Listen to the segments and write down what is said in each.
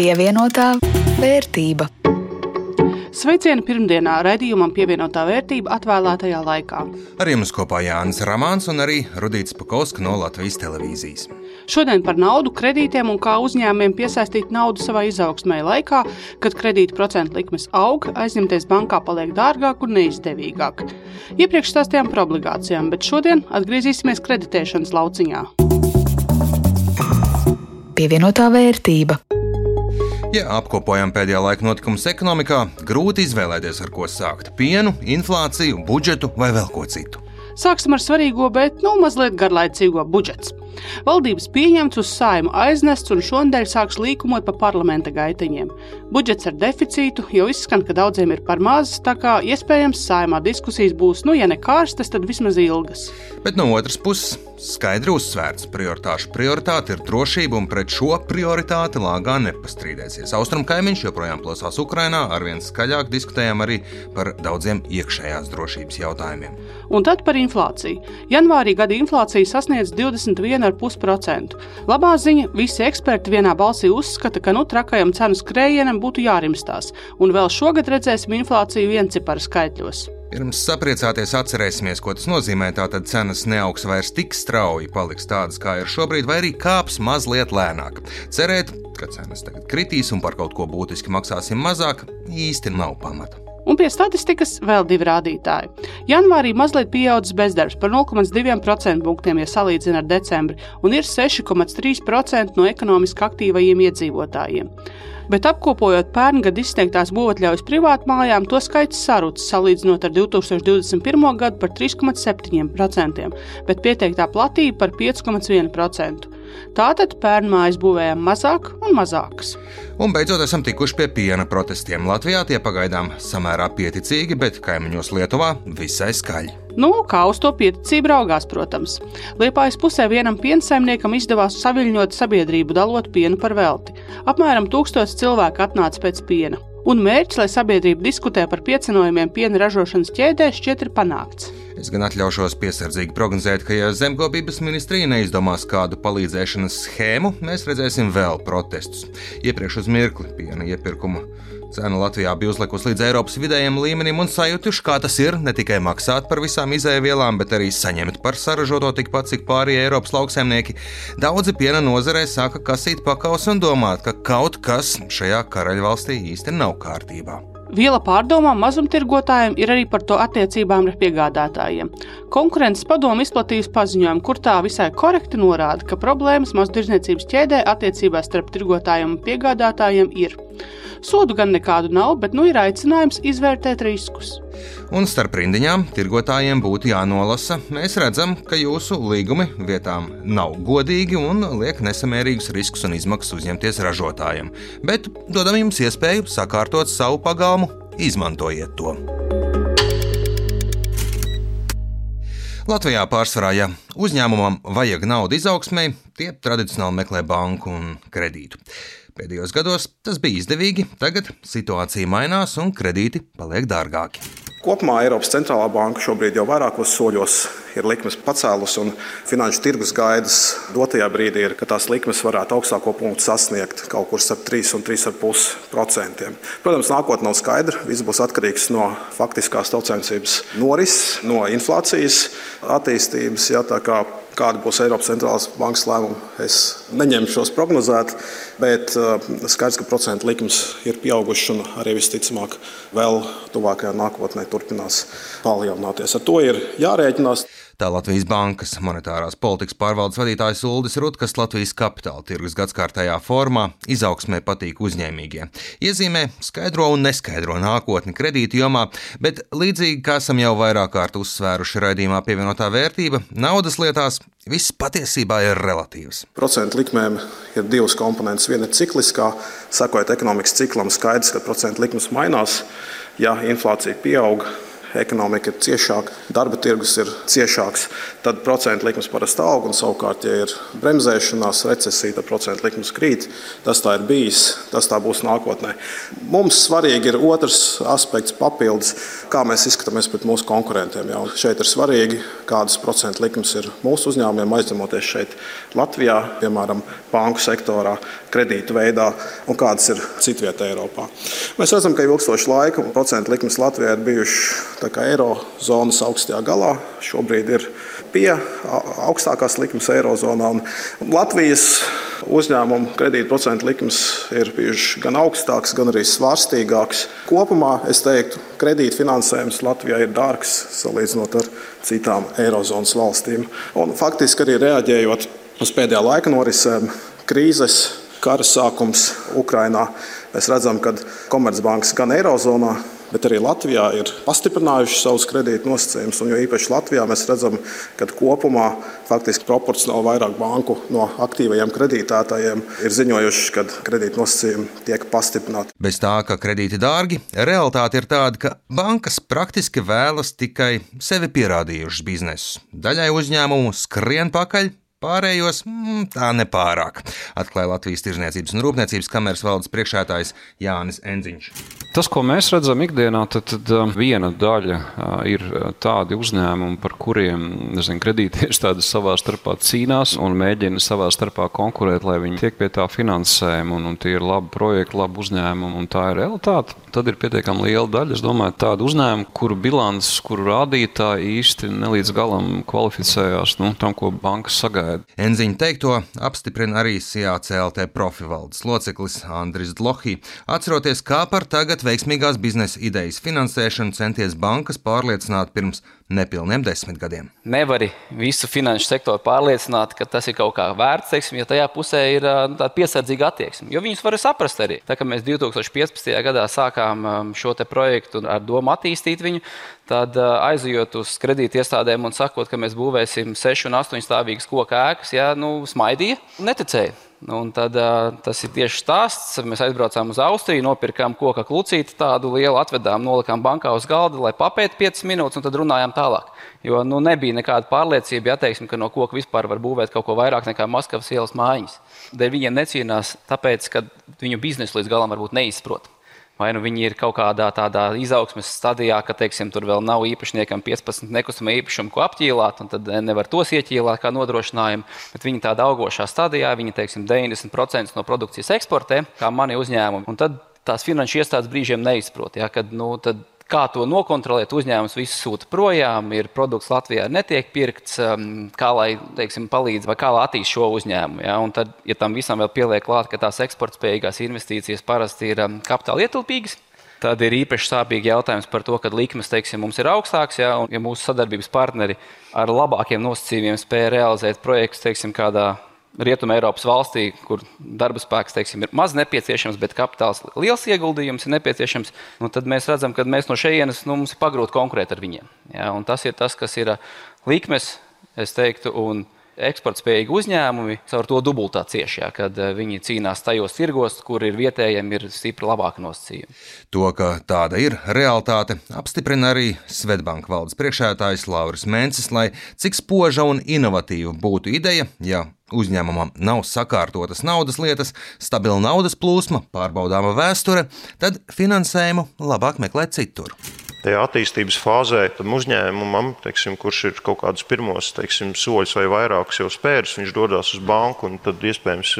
Pievienotā vērtība. Sveicieni pirmdienā raidījumam pievienotā vērtība atvēlētajā laikā. Ar jums kopā Jānis Ramāns un arī Rudīts Pakauska no Latvijas televīzijas. Šodien par naudu, kredītiem un kā uzņēmumiem piesaistīt naudu savai izaugsmai laikā, kad kredīta procentu likmes aug, aizņemties bankā paliek dārgāk un neizdevīgāk. Iepriekš stāstījām par obligācijām, bet šodien atgriezīsimies kreditēšanas lauciņā. Pievienotā vērtība. Ja apkopojam pēdējā laika notikumus ekonomikā, grūti izvēlēties, ar ko sākt - pienu, inflāciju, budžetu vai vēl ko citu. Sāksim ar svarīgo, bet nu mazliet garlaicīgo budžetu. Valdības pieņemts uz saimu aiznests un šonadēļ sāks līkumot pa parlamenta gaitiņiem. Budžets ar deficītu jau izskan, ka daudziem ir par maz, tā kā iespējams saimā diskusijas būs, nu, ja ne kārstas, tad vismaz ilgas. Bet no otras puses, skaidri uzsvērts, prioritāšu prioritāte ir drošība, un pret šo prioritāti lāgā nepastrīdēsies. Austrum kaimiņš joprojām plosās Ukrainā, arvien skaļāk diskutējam arī par daudziem iekšējās drošības jautājumiem. Un tad par inflāciju. Janvārī gada inflācija sasniedz 21,5%. Labā ziņa - visi eksperti vienā balsī uzskata, ka nu trakajam cenu skrējienam būtu jārimstās, un vēl šogad redzēsim inflāciju vienciparu skaitļos. Pirms sapriecāties, atcerēsimies, ko tas nozīmē. Tātad cenas neaugs vairs tik strauji, paliks tādas, kā ir šobrīd, vai arī kāps mazliet lēnāk. Cerēt, ka cenas tagad kritīs un par kaut ko būtiski maksāsim mazāk, īsti nav pamata. Un pie statistikas vēl divi rādītāji. Janvārī mazliet pieaudzis bezdarbs par 0,2% punktiem, ja salīdzina ar decembri, un ir 6,3% no ekonomiski aktīvajiem iedzīvotājiem. Bet apkopojot pērn gadu izsniegtās būvatļaujas privātmājām, to skaits sarucis salīdzinot ar 2021. gadu par 3,7%, bet pieteiktā platība par 5,1%. Tātad pērnmājas būvējam mazāk un mazākas. Un beidzot esam tikuši pie piena protestiem. Latvijā tie pagaidām samērā pieticīgi, bet kaimiņos Lietuvā visai skaļi. Nu, kā uz to pieticību raugās, protams. Liepājas pusē vienam piensaimniekam izdevās saviļņot sabiedrību, dalot pienu par velti. Apmēram tūkstots cilvēku atnāca pēc piena. Un mērķis, lai sabiedrība diskutē par piecenojumiem piena ražošanas ķēdē, šķiet ir panākts. Es gan atļaušos piesardzīgi prognozēt, ka, ja zemkopības ministrija neizdomās kādu palīdzēšanas schēmu, mēs redzēsim vēl protestus. Iepriekš uz mirkli piena iepirkuma Cena Latvijā bija uzlikusi līdz Eiropas vidējiem līmenim un sajutuši, kā tas ir ne tikai maksāt par visām izēvielām, bet arī saņemt par saražoto tikpat, cik pārējie Eiropas lauksaimnieki. Daudzi piena nozarē sāka kasīt pakaus un domāt, ka kaut kas šajā karaļvalstī īsti nav kārtībā. Viela pārdomām mazumtirgotājiem ir arī par to attiecībām ar piegādātājiem. Konkurences padome izplatījusi paziņojumu, kur tā visai korekti norāda, ka problēmas maztirdzniecības ķēdē attiecībās starp tirgotājiem un piegādātājiem ir. Sodu gan nekādu nav, bet nu ir aicinājums izvērtēt riskus. Un starp rindiņām tirgotājiem būtu jānolasa. Mēs redzam, ka jūsu līgumi vietām nav godīgi un liek nesamērīgus riskus un izmaksas uzņemties ražotājiem. Bet dodam jums iespēju sakārtot savu pagalmu, izmantojiet to. Latvijā pārsvarā, ja uzņēmumam vajag naudu izaugsmai, tie tradicionāli meklē banku un kredītu. Pēdējos gados tas bija izdevīgi, tagad situācija mainās un kredīti paliek dārgāki. Kopumā Eiropas centrālā banka šobrīd jau vairākos soļos ir likmes pacēlus, un finanšu tirgus gaidas dotajā brīdī ir, ka tās likmes varētu augstāko punktu sasniegt kaut kur starp 3 un 3,5%. Protams, nākotnē nav skaidra. Viss būs atkarīgs no faktiskās tautsēmniecības norises, no inflācijas attīstības. Ja, Kāda būs Eiropas centrālās bankas lēmuma, es neņemšos prognozēt, bet uh, skaidrs, ka procentu likmes ir pieaugušas un arī visticamāk vēl tuvākajā nākotnē turpinās palielināties. Ar to ir jārēķinās. Tā Latvijas Bankas monetārās politikas pārvaldes vadītājs Uldis Rutkas Latvijas kapitāla tirgus gadskārtējā formā izaugsmē patīk uzņēmīgie. Iezīmē skaidro un neskaidro nākotni kredītu jomā, bet līdzīgi kā esam jau vairāk kārt uzsvēruši raidījumā pievienotā vērtība, naudas lietās viss patiesībā ir relatīvs. Procentu likmēm ir divas komponentes. Viena ir cikliskā, sekojot ekonomikas ciklam, skaidrs, ka procentu likmes mainās. Ja inflācija pieaug, ekonomika ir ciešāka, darba tirgus ir ciešāks, tad procentu likmes parasti aug. Un, savukārt, ja ir bremzēšanās, recesija, tad procentu likmes krīt. Tas tā ir bijis, tas tā būs nākotnē. Mums svarīgi ir otrs aspekts, papildus, kā mēs izskatāmies pret mūsu konkurentiem. Jau šeit ir svarīgi, kādas procentu likmes ir mūsu uzņēmumiem, aizņemoties šeit Latvijā, piemēram, banku sektorā, kredītu veidā, un kādas ir citvietā Eiropā. Mēs redzam, ka ilgstoši laika procentu likmes Latvijā ir bijušas eirozonas augstajā galā. Šobrīd ir pie augstākās likmes Eirozonā. Latvijas uzņēmumu kredītprocentu likmes ir bijušas gan augstākas, gan arī svārstīgākas. Kopumā es teiktu, kredītfinansējums Latvijā ir dārgs salīdzinot ar citām Eirozonas valstīm. Un faktiski arī reaģējot uz pēdējā laika norisēm, krīzes, kara sākums Ukrajinā, mēs redzam, ka Komercbankas gan Eirozonā, bet arī Latvijā ir pastiprinājuši savus kredītu nosacījumus. Jo īpaši Latvijā mēs redzam, ka kopumā faktiski proporcionāli vairāk banku no aktīvajiem kredītētājiem ir ziņojuši, ka kredītu nosacījumi tiek pastiprināti. Bez tā, ka kredīti dārgi, realitāte ir tāda, ka bankas praktiski vēlas tikai sevi pierādījušas biznesus. Daļai uzņēmumu skrien pakaļ, Pārējos mm, tā nepārāk, atklāja Latvijas Tirzniecības un Rūpniecības kameras valdes priekšētājs Jānis Enziņš. Tas, ko mēs redzam ikdienā, tad, tad um, viena daļa uh, ir uh, tādi uzņēmumi, par kuriem kredītiestādes savā starpā cīnās un mēģina savā starpā konkurēt, lai viņi tiek pie tā finansējuma, un, un tie ir labi projekti, labi uzņēmumi, un tā ir realitāte. Tad ir pietiekami liela daļa, es domāju, tādu uzņēmumu, kuru bilants, kuru rādītāji īsti nelīdz galam kvalificējās nu, tam, ko bankas sagaida gaida. Enziņa teikto apstiprina arī CLT profivaldes loceklis Andris Dlohī, atceroties, kā par tagad veiksmīgās biznesa idejas finansēšanu centies bankas pārliecināt pirms nepilniem desmit gadiem. Nevari visu finanšu sektoru pārliecināt, ka tas ir kaut kā vērts, teiksim, ja tajā pusē ir nu, tāda piesardzīga attieksme. Jo viņus var saprast arī. Tā kā mēs 2015. gadā sākām šo projektu ar domu attīstīt viņu, tad aizejot uz kredīti iestādēm un sakot, ka mēs būvēsim sešu un astoņu stāvīgas koku ēkas, ja, nu, smaidīja, neticēja. Nu, un tad, tas ir tieši stāsts. Mēs aizbraucām uz Austriju, nopirkām koku klucīti, tādu lielu atvedām, nolikām bankā uz galda, lai papētu 5 minūtes, un tad runājām tālāk. Jo nu, nebija nekāda pārliecība, ja teiksim, ka no koka vispār var būvēt kaut ko vairāk nekā Maskavas ielas mājiņas. Dēļ viņiem necīnās, tāpēc, ka viņu biznesu līdz galam varbūt neizprot. Vai nu viņi ir kaut kādā tādā izaugsmes stadijā, ka teiksim, tur vēl nav īpašniekam 15 nekustamā īpašuma, ko apķīlāt, un tad nevar tos ieķīlāt kā nodrošinājumu. Bet viņi tādā augošā stadijā, viņi teiksim, 90% no produkcijas eksportē, kā mani uzņēmumi. Un tad tās finanšu iestādes brīžiem neizprot. Ja, kad, nu, tad Kā to nokontrolēt? Uzņēmums visu sūta projām, ir produkts Latvijā netiek pirkts, um, kā lai teiksim, palīdz vai kā lai attīst šo uzņēmumu. Ja? Un tad, ja tam visam vēl pieliek klāt, ka tās eksportspējīgās investīcijas parasti ir um, kapitāla ietilpīgas, Tad ir īpaši sāpīgi jautājums par to, ka likmes teiksim, mums ir augstāks, ja, un ja mūsu sadarbības partneri ar labākiem nosacījumiem spēja realizēt projektus, teiksim, kādā Rietumē Eiropas valstī, kur darba spēks teiksim, ir maz nepieciešams, bet kapitāls liels ieguldījums ir nepieciešams, nu, tad mēs redzam, ka mēs no šejienes nu, mums ir pagrūti konkurēt ar viņiem. Ja? Tas ir tas, kas ir likmes, es teiktu, un eksportspējīgi uzņēmumi caur to dubultā cieši, ja, kad viņi cīnās tajos tirgos, kur ir vietējiem ir stipri labāki nosacījumi. To, ka tāda ir realitāte, apstiprina arī Svetbanka valdes priekšētājs Lauris Mencis, lai cik spoža un inovatīva būtu ideja, ja uzņēmumam nav sakārtotas naudas lietas, stabila naudas plūsma, pārbaudāma vēsture, tad finansējumu labāk meklēt citur tajā attīstības fāzē tam uzņēmumam, teiksim, kurš ir kaut kādus pirmos teiksim, soļus vai vairākus jau spēris, viņš dodas uz banku, un tad iespējams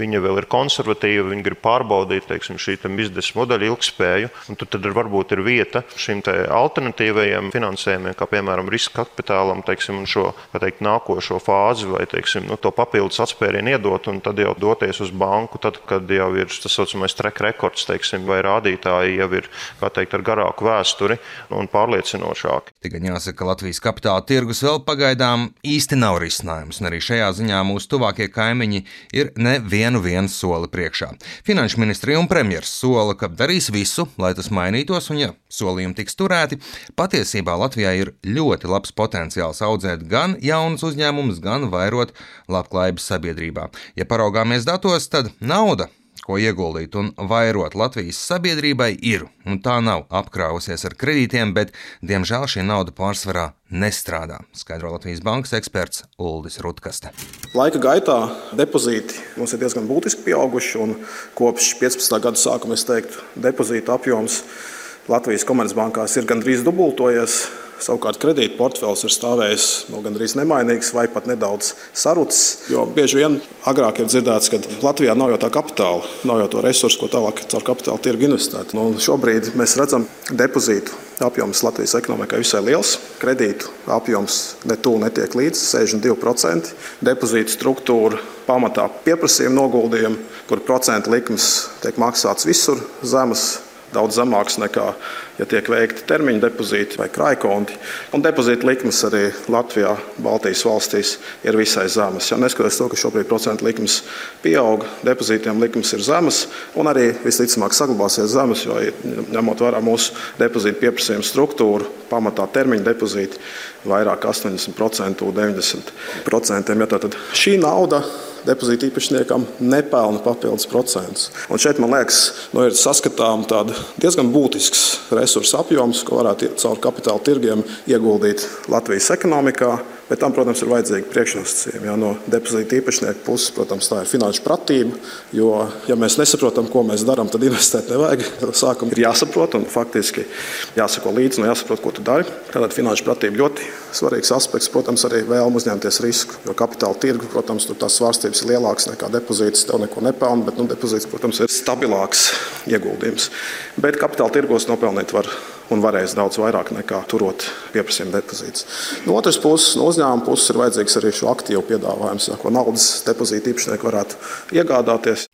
viņa vēl ir konservatīva, viņa grib pārbaudīt teiksim, šī biznesa modeļa ilgspēju. Tur tad ir, varbūt ir vieta šim alternatīvajam finansējumam, kā piemēram riska kapitālam, teiksim, un šo teikt, nākošo fāzi vai teiksim, nu, to papildus atspērienu iedot, un tad jau doties uz banku, tad, kad jau ir tas saucamais track records teiksim, vai rādītāji jau ir teikt, ar garāku vēsturi ātri un pārliecinošāki. Tikai jāsaka, ka Latvijas kapitāla tirgus vēl pagaidām īsti nav risinājums, un arī šajā ziņā mūsu tuvākie kaimiņi ir nevienu soli priekšā. Finanšu ministrija un premjerministrs sola, ka darīs visu, lai tas mainītos, un ja solījumi tiks turēti, patiesībā Latvijā ir ļoti labs potenciāls audzēt gan jaunus uzņēmumus, gan vairot labklājības sabiedrībā. Ja paraugāmies datos, tad nauda ko ieguldīt un vairot Latvijas sabiedrībai, ir, un tā nav apkrāvusies ar kredītiem, bet, diemžēl, šī nauda pārsvarā nestrādā, skaidro Latvijas bankas eksperts Uldis Rutkaste. Laika gaitā depozīti mums ir diezgan būtiski pieauguši, un kopš 15. gada sākuma es teiktu, depozītu apjoms Latvijas komercbankās ir gandrīz dubultojies. Savukārt kredīta portfels ir stāvējis no gandrīz nemainīgs vai pat nedaudz sarucis. Jo bieži vien agrāk ir dzirdēts, ka Latvijā nav jau tā kapitāla, nav jau to resursu, ko tālāk caur kapitāla tirgu investēt. Nu, šobrīd mēs redzam, depozītu apjoms Latvijas ekonomikai visai liels. Kredītu apjoms netuvu netiek līdz 62%. Depozītu struktūra pamatā pieprasījuma noguldījumi, kur procentu likmes tiek maksāts visur zemes daudz zemāks nekā, ja tiek veikti termiņa depozīti vai krājkonti. Un depozīta likmes arī Latvijā, Baltijas valstīs ir visai zemas. Ja neskatoties to, ka šobrīd procentu likmes pieaug, depozītiem likmes ir zemas un arī visticamāk saglabāsies zemes, jo ņemot vērā mūsu depozītu pieprasījumu struktūru, pamatā termiņa depozīti vairāk 80%, 90%. Ja, tad šī nauda depozīta īpašniekam nepelna papildus procentus. Un šeit, man liekas, nu, ir saskatām diezgan būtisks resursu apjoms, ko varētu caur kapitāla tirgiem ieguldīt Latvijas ekonomikā. Bet tam, protams, ir vajadzīgi priekšnosacījumi. Ja, no depozīta īpašnieka puses, protams, tā ir finanšu pratība. Jo, ja mēs nesaprotam, ko mēs darām, tad investēt nevajag. Sākumā ir jāsaprot un faktiski jāsako līdzi un jāsaprot, ko tu dari. Tātad finanšu pratība ļoti svarīgs aspekts. Protams, arī vēlme uzņemties risku. Jo kapitāla tirgu, protams, tur tās svārstības ir lielākas nekā depozīts. Tev neko nepelna, bet nu, depozīts, protams, ir stabilāks ieguldījums. Bet kapitāla tirgos nopelnīt var un varēs daudz vairāk nekā turot pieprasījuma depozītus. No otras puses, no uzņēmuma puses ir vajadzīgs arī šo aktīvu piedāvājums, ko naudas depozīta īpašnieki varētu iegādāties.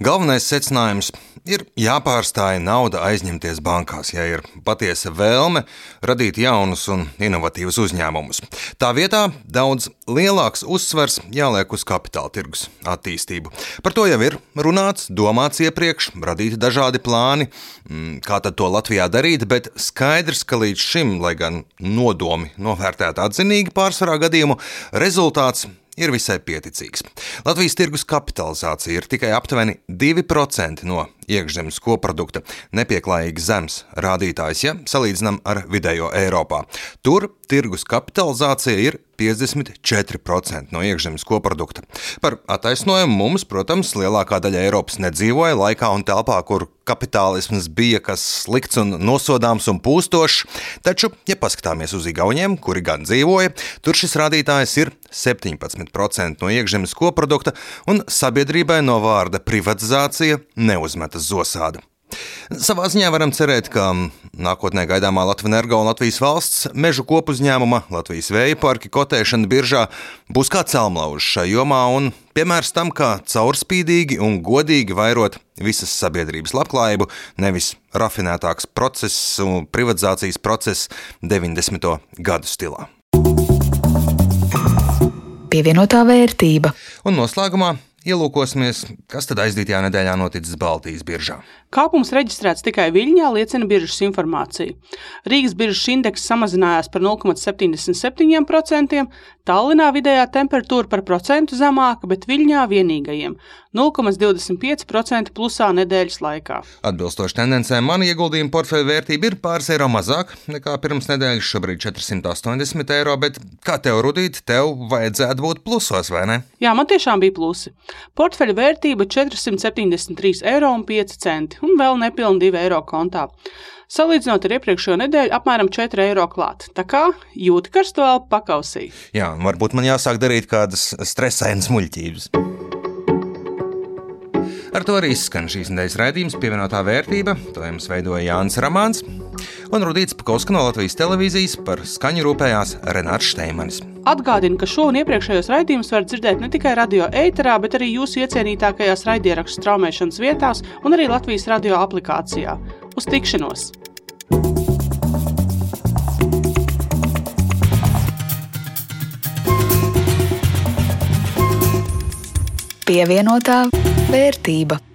Galvenais secinājums ir jāpārstāj nauda aizņemties bankās, ja ir patiesa vēlme radīt jaunus un inovatīvus uzņēmumus. Tā vietā daudz lielāks uzsvers jāliek uz kapitāla tirgus attīstību. Par to jau ir runāts, domāts iepriekš, radīti dažādi plāni, mm, kā tad to Latvijā darīt, bet skaidrs, ka līdz šim, lai gan nodomi novērtēti atzinīgi pārsvarā gadījumu, rezultāts ir visai pieticīgs. Latvijas tirgus kapitalizācija ir tikai aptuveni 2% no iekšzemes koprodukta, nepieklājīgi zems rādītājs, ja salīdzinām ar vidējo Eiropā. Tur tirgus kapitalizācija ir 54% no iekšzemes koprodukta. Par attaisnojumu mums, protams, lielākā daļa Eiropas nedzīvoja laikā un telpā, kur kapitālisms bija kas slikts un nosodāms un pūstošs, taču, ja paskatāmies uz Igauniem, kuri gan dzīvoja, tur šis rādītājs ir 17% no iekšzemes koprodukta, un sabiedrībai no vārda privatizācija neuzmetas zosāda. Savā ziņā varam cerēt, ka nākotnē gaidāmā Latvijas energo un Latvijas valsts mežu kopu uzņēmuma, Latvijas vēja parka kotēšana biržā būs kā celmlaužs šai jomā un piemērs tam, kā caurspīdīgi un godīgi vairot visas sabiedrības labklājību, nevis rafinētāks process un privatizācijas process 90. gadu stilā. Pievienotā vērtība. Un noslēgumā Ielūkosimies, kas tad aizdītajā nedēļā noticis Baltijas biržā. Kāpums reģistrēts tikai Viļņā, liecina biržas informācija. Rīgas biržas indeks samazinājās par 0,77%, Tallinā vidējā temperatūra par procentu zemāka, bet Viļņā vienīgajiem 0,25% plusā nedēļas laikā. Atbilstoši tendencēm, mana ieguldījuma portfeļa vērtība ir pāris eiro mazāk nekā pirms nedēļas, šobrīd 480 eiro, bet kā tev rudīt, tev vajadzētu būt plusos, vai ne? Jā, man tiešām bija plusi. Portfeļa vērtība 473,5 eiro un vēl nepilni 2 eiro kontā. Salīdzinot ar iepriekšējo nedēļu, apmēram 4 eiro klāt. Tā kā jūti karsto elpu pakausī. Jā, varbūt man jāsāk darīt kādas stresainas muļķības. Ar to arī skan šīs nedēļas raidījums, pievienotā vērtība. To jums veidoja Jānis Rāmāns un Rudīts Pakauska no Latvijas televīzijas par skaņu rūpējās Renāts Šteimanis. Atgādinu, ka šo un iepriekšējos raidījumus var dzirdēt ne tikai radio ēterā, bet arī jūsu iecienītākajās raidierakstu straumēšanas vietās un arī Latvijas radio aplikācijā. Uz tikšanos! Pievienotā vērtība.